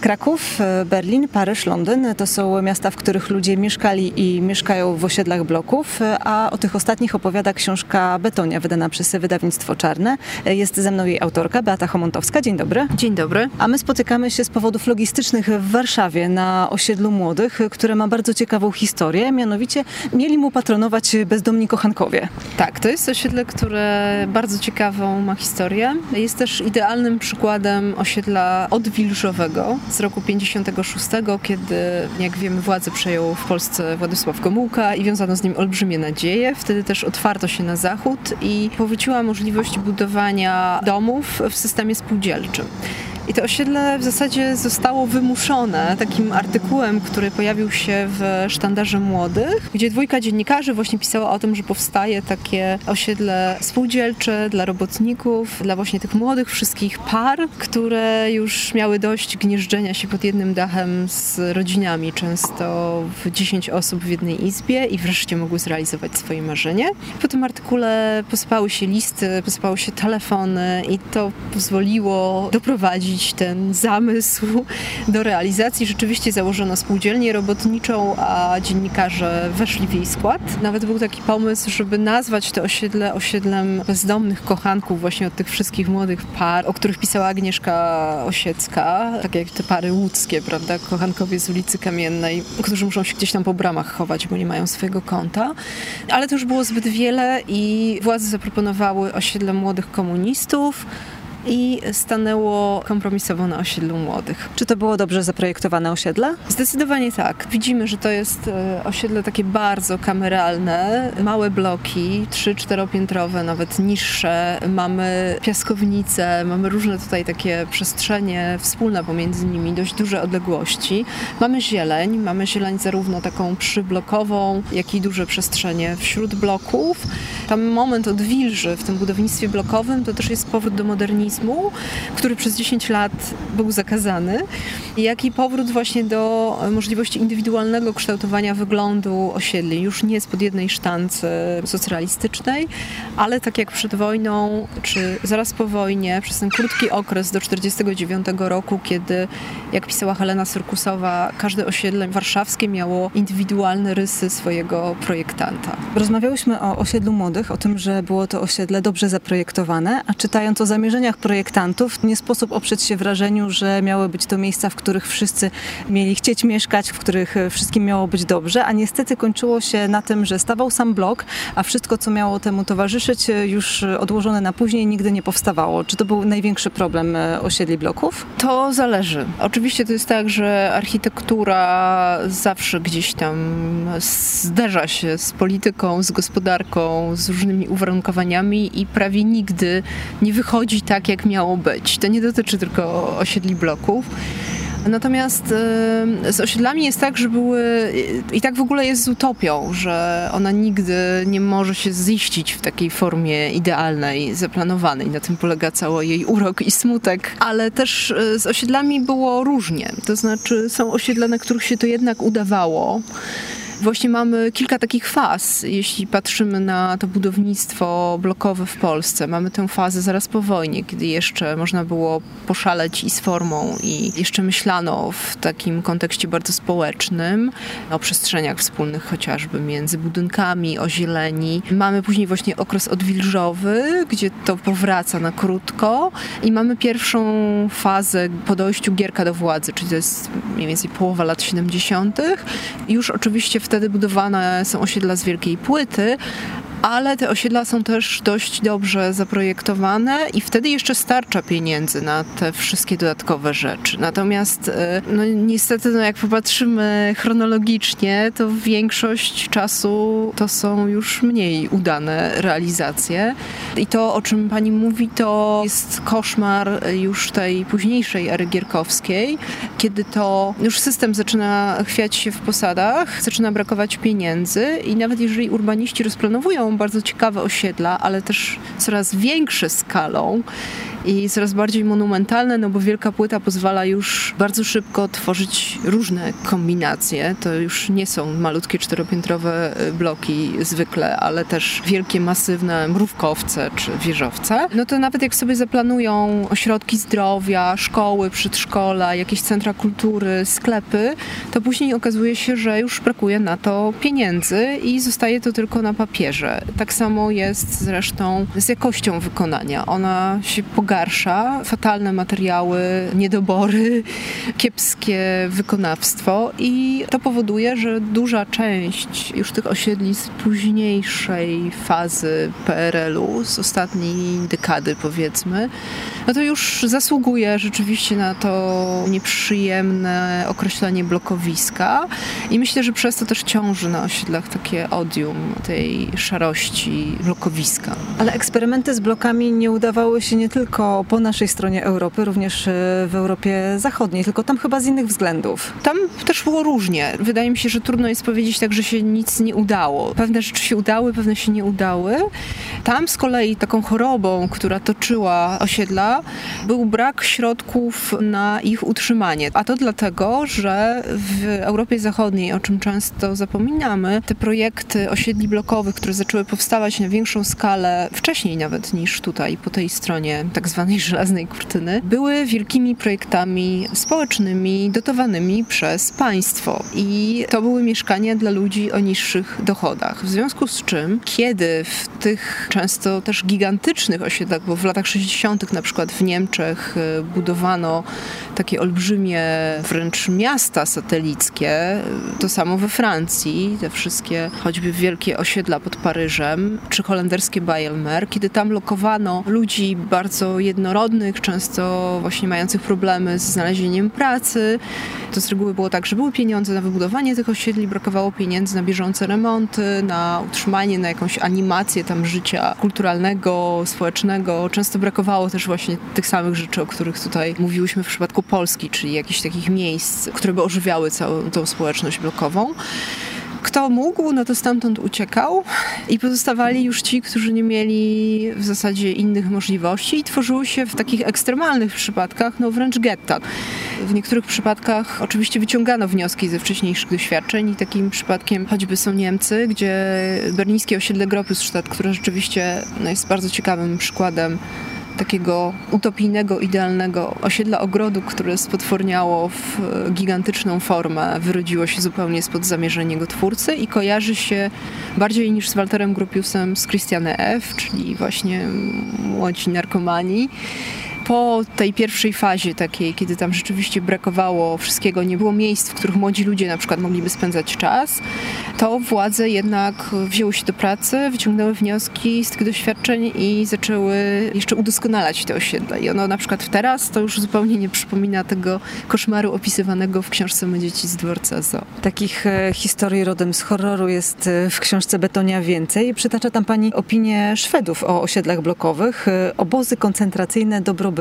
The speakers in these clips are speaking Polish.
Kraków, e, Berlin, Paryż, Londyn to są miasta, w których ludzie mieszkali i mieszkają w osiedlach bloków, e, a o tych ostatnich opowiada książka Betonia, wydana przez wydawnictwo Czarne. E, jest ze mną jej autorka, Beata Homontowska. Dzień dobry. Dzień dobry. A my spotykamy się z powodów logistycznych w Warszawie na osiedlu młodych, które ma bardzo ciekawą historię, mianowicie mieli mu patronować bezdomni kochankowie. Tak, to jest osiedle, które bardzo ciekawą ma historię. Jest też idealnym przykładem osiedla odwilżowego, z roku 56, kiedy, jak wiemy, władzę przejął w Polsce Władysław Gomułka i wiązano z nim olbrzymie nadzieje. Wtedy też otwarto się na zachód i powróciła możliwość budowania domów w systemie spółdzielczym. I to osiedle w zasadzie zostało wymuszone takim artykułem, który pojawił się w sztandarze młodych, gdzie dwójka dziennikarzy właśnie pisała o tym, że powstaje takie osiedle spółdzielcze dla robotników, dla właśnie tych młodych wszystkich par, które już miały dość gnieżdżenia się pod jednym dachem z rodzinami, często w 10 osób w jednej izbie i wreszcie mogły zrealizować swoje marzenie. Po tym artykule posypały się listy, posypały się telefony i to pozwoliło doprowadzić ten zamysł do realizacji. Rzeczywiście założono spółdzielnię robotniczą, a dziennikarze weszli w jej skład. Nawet był taki pomysł, żeby nazwać to osiedle osiedlem bezdomnych kochanków właśnie od tych wszystkich młodych par, o których pisała Agnieszka Osiecka, tak jak te pary łódzkie, prawda, kochankowie z ulicy Kamiennej, którzy muszą się gdzieś tam po bramach chować, bo nie mają swojego konta. Ale to już było zbyt wiele i władze zaproponowały osiedle młodych komunistów, i stanęło kompromisowo na osiedlu młodych. Czy to było dobrze zaprojektowane osiedle? Zdecydowanie tak. Widzimy, że to jest e, osiedle takie bardzo kameralne, małe bloki, trzy, czteropiętrowe, nawet niższe. Mamy piaskownice, mamy różne tutaj takie przestrzenie wspólne pomiędzy nimi, dość duże odległości. Mamy zieleń, mamy zieleń zarówno taką przyblokową, jak i duże przestrzenie wśród bloków. Tam moment odwilży w tym budownictwie blokowym to też jest powrót do modernizmu który przez 10 lat był zakazany, jak i powrót właśnie do możliwości indywidualnego kształtowania wyglądu osiedli, już nie spod jednej sztancy socjalistycznej, ale tak jak przed wojną, czy zaraz po wojnie, przez ten krótki okres do 1949 roku, kiedy, jak pisała Helena Syrkusowa, każde osiedle warszawskie miało indywidualne rysy swojego projektanta. Rozmawiałyśmy o osiedlu młodych, o tym, że było to osiedle dobrze zaprojektowane, a czytając o zamierzeniach projektantów nie sposób oprzeć się wrażeniu, że miały być to miejsca, w których wszyscy mieli chcieć mieszkać, w których e, wszystkim miało być dobrze, a niestety kończyło się na tym, że stawał sam blok, a wszystko, co miało temu towarzyszyć, e, już odłożone na później, nigdy nie powstawało. Czy to był największy problem e, osiedli bloków? To zależy. Oczywiście to jest tak, że architektura zawsze gdzieś tam zderza się z polityką, z gospodarką, z różnymi uwarunkowaniami i prawie nigdy nie wychodzi tak, jak miało być. To nie dotyczy tylko osiedli bloków. Natomiast z osiedlami jest tak, że były i tak w ogóle jest z utopią, że ona nigdy nie może się ziścić w takiej formie idealnej, zaplanowanej. Na tym polega cały jej urok i smutek. Ale też e, z osiedlami było różnie. To znaczy są osiedla, na których się to jednak udawało Właśnie mamy kilka takich faz, jeśli patrzymy na to budownictwo blokowe w Polsce. Mamy tę fazę zaraz po wojnie, kiedy jeszcze można było poszaleć i z formą, i jeszcze myślano w takim kontekście bardzo społecznym, o przestrzeniach wspólnych chociażby między budynkami, o zieleni. Mamy później właśnie okres odwilżowy, gdzie to powraca na krótko i mamy pierwszą fazę po dojściu Gierka do władzy, czyli to jest mniej więcej połowa lat 70. Już oczywiście w wtedy budowane są osiedla z wielkiej płyty, ale te osiedla są też dość dobrze zaprojektowane i wtedy jeszcze starcza pieniędzy na te wszystkie dodatkowe rzeczy. Natomiast e, no, niestety, no, jak popatrzymy chronologicznie, to większość czasu to są już mniej udane realizacje. I to, o czym pani mówi, to jest koszmar już tej późniejszej ery gierkowskiej, kiedy to już system zaczyna chwiać się w posadach, zaczyna brakować pieniędzy i nawet jeżeli urbaniści rozplanowują bardzo ciekawe osiedla, ale też coraz większe skalą i coraz bardziej monumentalne, no bo wielka płyta pozwala już bardzo szybko tworzyć różne kombinacje. To już nie są malutkie czteropiętrowe y, bloki zwykle, ale też wielkie, masywne mrówkowce czy wieżowce. No to nawet jak sobie zaplanują ośrodki zdrowia, szkoły, przedszkola, jakieś centra kultury, sklepy, to później okazuje się, że już brakuje na to pieniędzy i zostaje to tylko na papierze. Tak samo jest zresztą z jakością wykonania. Ona się pogarsza, fatalne materiały, niedobory, kiepskie wykonawstwo i to powoduje, że duża część już tych osiedli z późniejszej fazy PRL-u, z ostatniej dekady powiedzmy, no to już zasługuje rzeczywiście na to nieprzyjemne określenie blokowiska i myślę, że przez to też ciąży na osiedlach takie odium tej szarości blokowiska. Ale eksperymenty z blokami nie udawały się nie tylko po naszej stronie Europy, również e, w Europie Zachodniej, tylko tam chyba z innych względów. Tam też było różnie. Wydaje mi się, że trudno jest powiedzieć tak, że się nic nie udało. Pewne rzeczy się udały, pewne się nie udały. Tam z kolei taką chorobą, która toczyła osiedla, był brak środków na ich utrzymanie. A to dlatego, że w Europie Zachodniej, o czym często zapominamy, te projekty osiedli blokowych, które zaczęły powstawać na większą skalę, wcześniej nawet niż tutaj, po tej stronie tak zwanej żelaznej kurtyny, były wielkimi projektami społecznymi, dotowanymi przez państwo. I to były mieszkania dla ludzi o niższych dochodach. W związku z czym, kiedy w tych często też gigantycznych osiedlach, bo w latach 60. na przykład w Niemczech e, budowano takie olbrzymie wręcz miasta satelickie, to samo we Francji, te wszystkie choćby wielkie osiedla pod Paryżem, czy holenderskie Bayelmer, kiedy tam lokowano ludzi bardzo jednorodnych, często właśnie mających problemy z znalezieniem pracy. To z reguły było tak, że były pieniądze na wybudowanie tych osiedli, brakowało pieniędzy na bieżące remonty, na utrzymanie, na jakąś animację tam życia kulturalnego, społecznego. Często brakowało też właśnie tych samych rzeczy, o których tutaj mówiłyśmy w przypadku Polski, czyli jakichś takich miejsc, które by ożywiały całą tą społeczność blokową. Kto mógł, no to stamtąd uciekał i pozostawali już ci, którzy nie mieli w zasadzie innych możliwości i tworzyły się w takich ekstremalnych przypadkach, no wręcz getta. W niektórych przypadkach oczywiście wyciągano wnioski ze wcześniejszych doświadczeń i takim przypadkiem choćby są Niemcy, gdzie berlińskie osiedle Gropiusstadt, które rzeczywiście no, jest bardzo ciekawym przykładem takiego utopijnego, idealnego osiedla ogrodu, które spotworniało w gigantyczną formę, wyrodziło się zupełnie spod zamierzeń jego twórcy i kojarzy się bardziej niż z Walterem Gropiusem z Christiane F., czyli właśnie młodzi narkomani po tej pierwszej fazie takiej, kiedy tam rzeczywiście brakowało wszystkiego, nie było miejsc, w których młodzi ludzie na przykład mogliby spędzać czas, to władze jednak wzięły się do pracy, wyciągnęły wnioski z tych doświadczeń i zaczęły jeszcze udoskonalać te osiedla. I ono na przykład teraz to już zupełnie nie przypomina tego koszmaru opisywanego w książce My dzieci z dworca Zo. Takich e, historii rodem z horroru jest e, w książce Betonia więcej. Przytacza tam pani opinię Szwedów o osiedlach blokowych, e, obozy koncentracyjne dobrobytu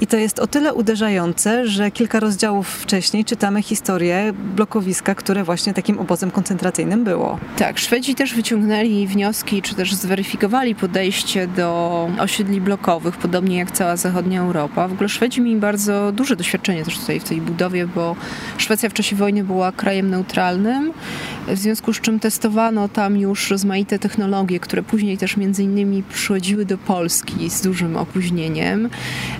i to jest o tyle uderzające, że kilka rozdziałów wcześniej czytamy historię blokowiska, które właśnie takim obozem koncentracyjnym było. Tak, Szwedzi też wyciągnęli wnioski, czy też zweryfikowali podejście do osiedli blokowych, podobnie jak cała zachodnia Europa. W ogóle Szwedzi mieli bardzo duże doświadczenie też tutaj w tej budowie, bo Szwecja w czasie wojny była krajem neutralnym, w związku z czym testowano tam już rozmaite technologie, które później też między innymi przychodziły do Polski z dużym opóźnieniem.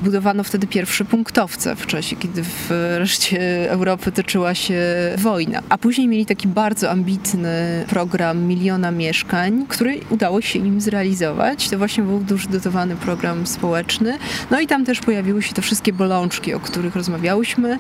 Budowano wtedy pierwsze punktowce w czasie, kiedy w reszcie Europy toczyła się wojna. A później mieli taki bardzo ambitny program miliona mieszkań, który udało się im zrealizować. To właśnie był duży dotowany program społeczny. No i tam też pojawiły się te wszystkie bolączki, o których rozmawiałyśmy,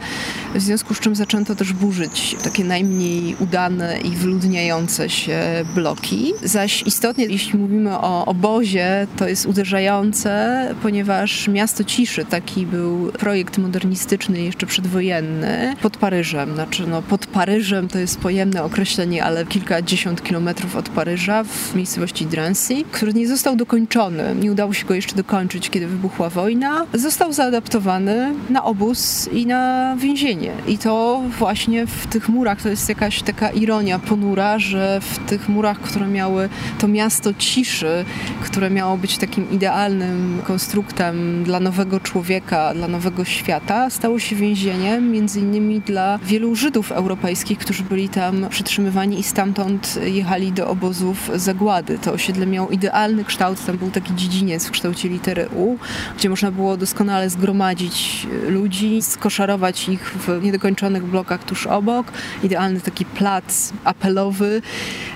w związku z czym zaczęto też burzyć takie najmniej udane i wyludniające się bloki. Zaś istotnie, jeśli mówimy o obozie, to jest uderzające, ponieważ miasto ciszy, taki był projekt modernistyczny jeszcze przedwojenny pod Paryżem. Znaczy, no, pod Paryżem to jest pojemne określenie, ale kilkadziesiąt kilometrów od Paryża w miejscowości Drancy, który nie został dokończony. Nie udało się go jeszcze dokończyć, kiedy wybuchła wojna. Został zaadaptowany na obóz i na więzienie. I to właśnie w tych murach to jest jakaś taka ironia ponura, że w tych murach, które miały to miasto ciszy, które miało być takim idealnym konstruktem dla nowego człowieka, dla nowego świata, stało się więzieniem między innymi dla wielu Żydów europejskich, którzy byli tam przytrzymywani i stamtąd jechali do obozów zagłady. To osiedle miało idealny kształt, tam był taki dziedziniec w kształcie litery U, gdzie można było doskonale zgromadzić ludzi, skoszarować ich w niedokończonych blokach tuż obok. Idealny taki plac apelowy,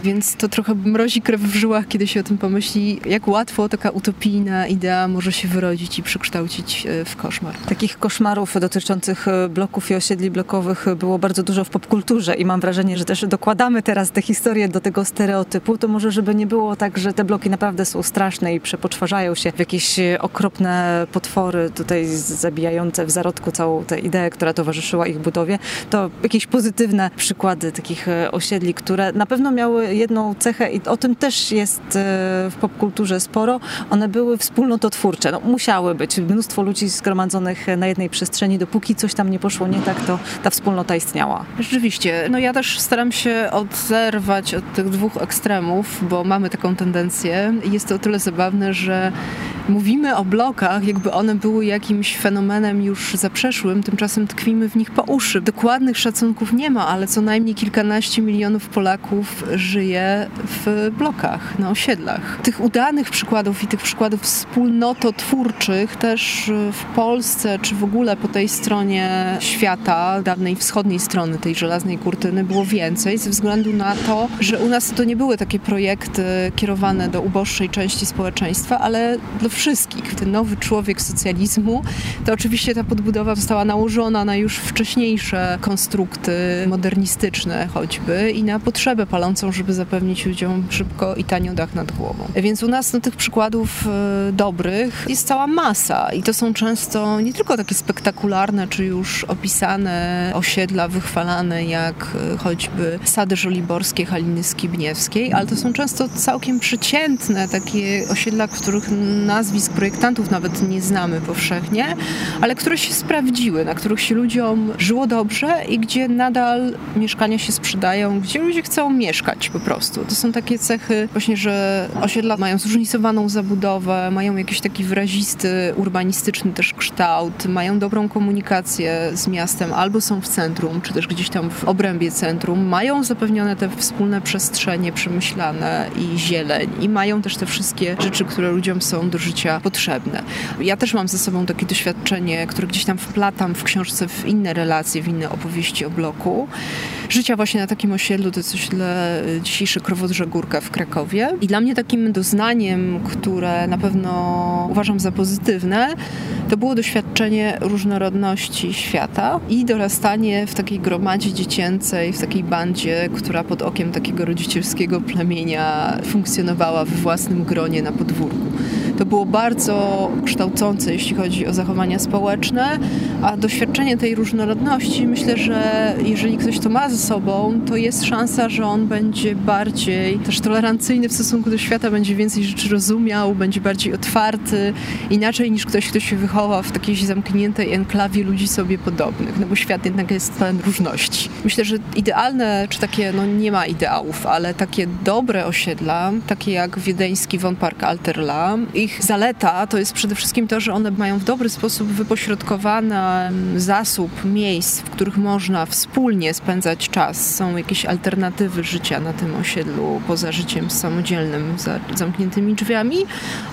więc to trochę mrozi krew w żyłach, kiedy się o tym pomyśli, jak łatwo taka utopijna idea może się wyrodzić i przekształcić e, w koszmar. Takich koszmarów dotyczących e, bloków i osiedli blokowych było bardzo dużo w popkulturze i mam wrażenie, że też dokładamy teraz te historie do tego stereotypu, to może żeby nie było tak, że te bloki naprawdę są straszne i przepoczwarzają się w jakieś okropne potwory tutaj zabijające w zarodku całą tę ideę, która towarzyszyła ich budowie, to jakieś pozytywne przykłady takich e, które na pewno miały jedną cechę i o tym też jest e, w popkulturze sporo. One były wspólnototwórcze. No, musiały być. Mnóstwo ludzi zgromadzonych na jednej przestrzeni. Dopóki coś tam nie poszło nie tak, to ta wspólnota istniała. Rzeczywiście. No ja też staram się odzerwać od tych dwóch ekstremów, bo mamy taką tendencję. Jest to o tyle zabawne, że mówimy o blokach, jakby one były jakimś fenomenem już zaprzeszłym, tymczasem tkwimy w nich po uszy. Dokładnych szacunków nie ma, ale co najmniej kilkanaście milionów Polaków żyje w blokach, na osiedlach. Tych udanych przykładów i tych przykładów wspólnototwórczych też w Polsce, czy w ogóle po tej stronie świata, dawnej wschodniej strony tej żelaznej kurtyny było więcej, ze względu na to, że u nas to nie były takie projekty kierowane do uboższej części społeczeństwa, ale dla wszystkich. Ten nowy człowiek socjalizmu, to oczywiście ta podbudowa została nałożona na już wcześniejsze konstrukty modernistyczne choćby i na potrzebę palącą, żeby zapewnić ludziom szybko i tanio dach nad głową. Więc u nas no, tych przykładów y, dobrych jest cała masa i to są często nie tylko takie spektakularne, czy już opisane osiedla wychwalane jak y, choćby Sady Żoliborskie Haliny Skibniewskiej, ale to są często całkiem przeciętne takie osiedla, których nazwisk projektantów nawet nie znamy powszechnie, ale które się sprawdziły, na których się ludziom żyło dobrze i gdzie nadal mieszkania się sprzedają, gdzie ludzie chcą mieszkać po prostu. To są takie cechy właśnie, że osiedla mają zróżnicowaną zabudowę, mają jakiś taki wyrazisty, urbanistyczny też kształt, mają dobrą komunikację z miastem, albo są w centrum, czy też gdzieś tam w obrębie centrum, mają zapewnione te wspólne przestrzenie przemyślane i zieleń i mają też te wszystkie rzeczy, które ludziom są do życia potrzebne. Ja też mam ze sobą takie doświadczenie, które gdzieś tam wplatam w książce w inne relacje, w inne opowieści o bloku. Życia właśnie na takim osiedlu, to jest osiedle y, dzisiejszy Krowodrze Górka w Krakowie. I dla mnie takim doznaniem, które na pewno uważam za pozytywne, to było doświadczenie różnorodności świata i dorastanie w takiej gromadzie dziecięcej, w takiej bandzie, która pod okiem takiego rodzicielskiego plemienia funkcjonowała w własnym gronie na podwórku. To było bardzo kształcące, jeśli chodzi o zachowania społeczne, a doświadczenie tej różnorodności, myślę, że jeżeli ktoś to ma ze sobą, to jest szansa, że on będzie bardziej też tolerancyjny w stosunku do świata, będzie więcej rzeczy rozumiał, będzie bardziej otwarty, inaczej niż ktoś, kto się wychowa w takiej zamkniętej enklawie ludzi sobie podobnych, no bo świat jednak jest pełen różności. Myślę, że idealne, czy takie, no nie ma ideałów, ale takie dobre osiedla, takie jak wiedeński Von Park Alterla, ich zaleta to jest przede wszystkim to, że one mają w dobry sposób wypośrodkowany zasób miejsc, w których można wspólnie spędzać czas. Są jakieś alternatywy życia na tym osiedlu poza życiem samodzielnym, za zamkniętymi drzwiami,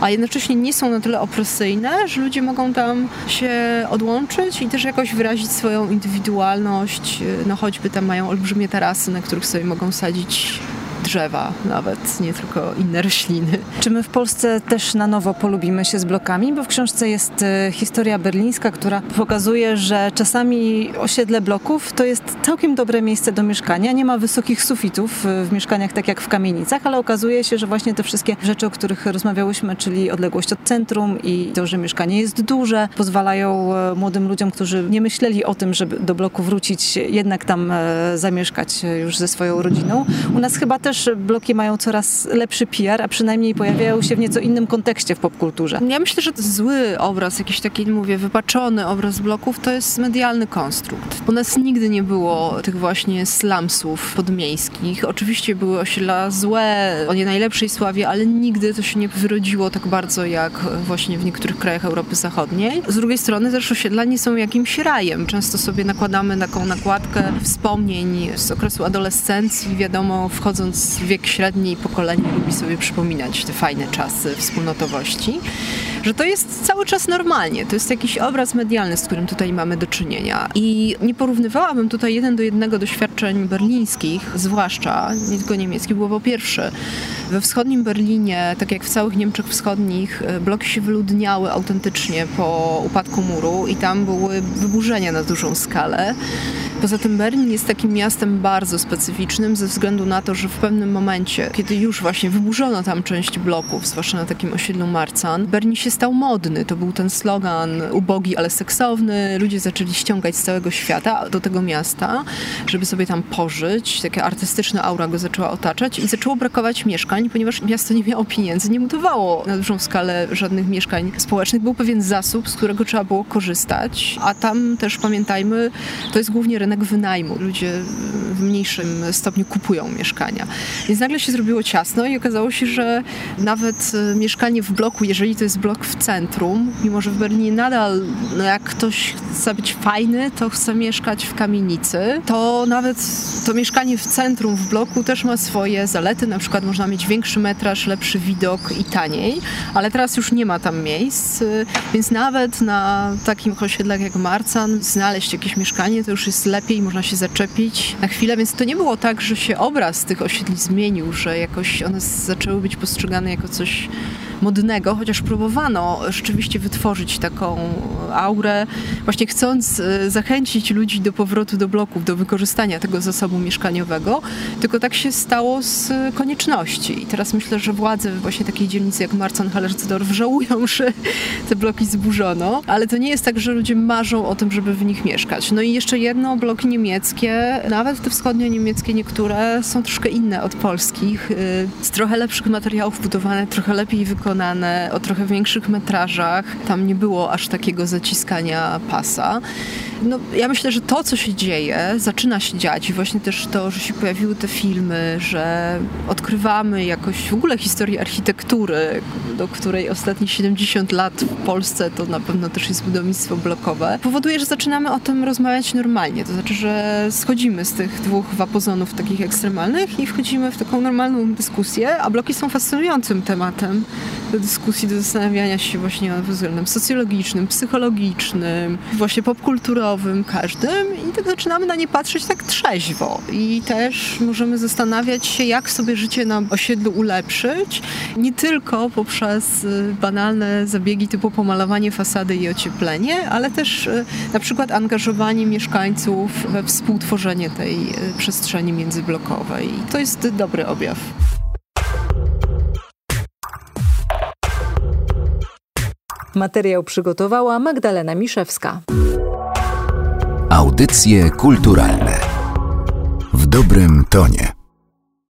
a jednocześnie nie są na tyle opresyjne, że ludzie mogą tam się odłączyć i też jakoś wyrazić swoją indywidualność. No choćby tam mają olbrzymie tarasy, na których sobie mogą sadzić drzewa nawet, nie tylko inne rośliny. Czy my w Polsce też na nowo polubimy się z blokami? Bo w książce jest e, historia berlińska, która pokazuje, że czasami osiedle bloków to jest całkiem dobre miejsce do mieszkania. Nie ma wysokich sufitów w mieszkaniach tak jak w kamienicach, ale okazuje się, że właśnie te wszystkie rzeczy, o których rozmawiałyśmy, czyli odległość od centrum i to, że mieszkanie jest duże, pozwalają e, młodym ludziom, którzy nie myśleli o tym, żeby do bloku wrócić, jednak tam zamieszkać już ze swoją rodziną. U nas chyba też też bloki mają coraz lepszy PR, a przynajmniej pojawiają się w nieco innym kontekście w popkulturze. Ja myślę, że zły obraz, jakiś taki, mówię, wypaczony obraz bloków, to jest medialny konstrukt. U nas nigdy nie było tych właśnie slumsów podmiejskich. Oczywiście były osiedla złe, o nie najlepszej sławie, ale nigdy to się nie wyrodziło tak bardzo jak właśnie w niektórych krajach Europy Zachodniej. Z drugiej strony też osiedla nie są jakimś rajem. Często sobie nakładamy taką nakładkę wspomnień z okresu adolescencji. Wiadomo, wchodząc wiek średni, pokolenie lubi sobie przypominać te fajne czasy wspólnotowości że to jest cały czas normalnie. To jest jakiś obraz medialny, z którym tutaj mamy do czynienia. I nie porównywałabym tutaj jeden do jednego doświadczeń berlińskich, zwłaszcza, nie tylko niemieckich, bo po pierwsze, we wschodnim Berlinie, tak jak w całych Niemczech Wschodnich, e, bloki się wyludniały autentycznie po upadku muru i tam były wyburzenia na dużą skalę. Poza tym Berlin jest takim miastem bardzo specyficznym ze względu na to, że w pewnym momencie, kiedy już właśnie wyburzono tam część bloków, zwłaszcza na takim osiedlu Marcan, Berlin się stał modny. To był ten slogan ubogi, ale seksowny. Ludzie zaczęli ściągać z całego świata do tego miasta, żeby sobie tam pożyć. Taka artystyczna aura go zaczęła otaczać i zaczęło brakować mieszkań, ponieważ miasto nie miało pieniędzy, nie budowało na dużą skalę żadnych mieszkań społecznych. Był pewien zasób, z którego trzeba było korzystać, a tam też pamiętajmy, to jest głównie rynek rynek wynajmu. Ludzie w mniejszym stopniu kupują mieszkania. Więc nagle się zrobiło ciasno i okazało się, że nawet e, mieszkanie w bloku, jeżeli to jest blok w centrum, mimo że w Berlinie nadal, no jak ktoś chce być fajny, to chce mieszkać w kamienicy, to nawet to mieszkanie w centrum, w bloku też ma swoje zalety. Na przykład można mieć większy metraż, lepszy widok i taniej, ale teraz już nie ma tam miejsc, e, więc nawet na takim osiedlach jak Marcan znaleźć jakieś mieszkanie to już jest lepsze lepiej, można się zaczepić na chwilę, więc to nie było tak, że się obraz tych osiedli zmienił, że jakoś one zaczęły być postrzegane jako coś modnego, chociaż próbowano rzeczywiście wytworzyć taką aurę, właśnie chcąc e, zachęcić ludzi do powrotu do bloków, do wykorzystania tego zasobu mieszkaniowego, tylko tak się stało z konieczności. I teraz myślę, że władze właśnie takiej dzielnicy jak Marcan-Hallersdorf żałują, że te bloki zburzono, ale to nie jest tak, że ludzie marzą o tym, żeby w nich mieszkać. No i jeszcze jedno, bloki niemieckie, nawet te wschodnio-niemieckie niektóre są troszkę inne od polskich, y, z trochę lepszych materiałów budowane, trochę lepiej wykonane o trochę większych metrażach. Tam nie było aż takiego zaciskania pasa. No, ja myślę, że to, co się dzieje, zaczyna się dziać i właśnie też to, że się pojawiły te filmy, że odkrywamy jakoś w ogóle historię architektury, do której ostatnie 70 lat w Polsce to na pewno też jest budownictwo blokowe, powoduje, że zaczynamy o tym rozmawiać normalnie. To znaczy, że schodzimy z tych dwóch wapozonów takich ekstremalnych i wchodzimy w taką normalną dyskusję, a bloki są fascynującym tematem do dyskusji, do zastanawiania się właśnie pod względem socjologicznym, psychologicznym, właśnie popkulturowym, każdym. I tak zaczynamy na nie patrzeć tak trzeźwo. I też możemy zastanawiać się, jak sobie życie na osiedlu ulepszyć, nie tylko poprzez y, banalne zabiegi typu pomalowanie fasady i ocieplenie, ale też y, na przykład angażowanie mieszkańców we współtworzenie tej y, przestrzeni międzyblokowej. I to jest dobry objaw. Materiał przygotowała Magdalena Miszewska. Audycje kulturalne w dobrym tonie.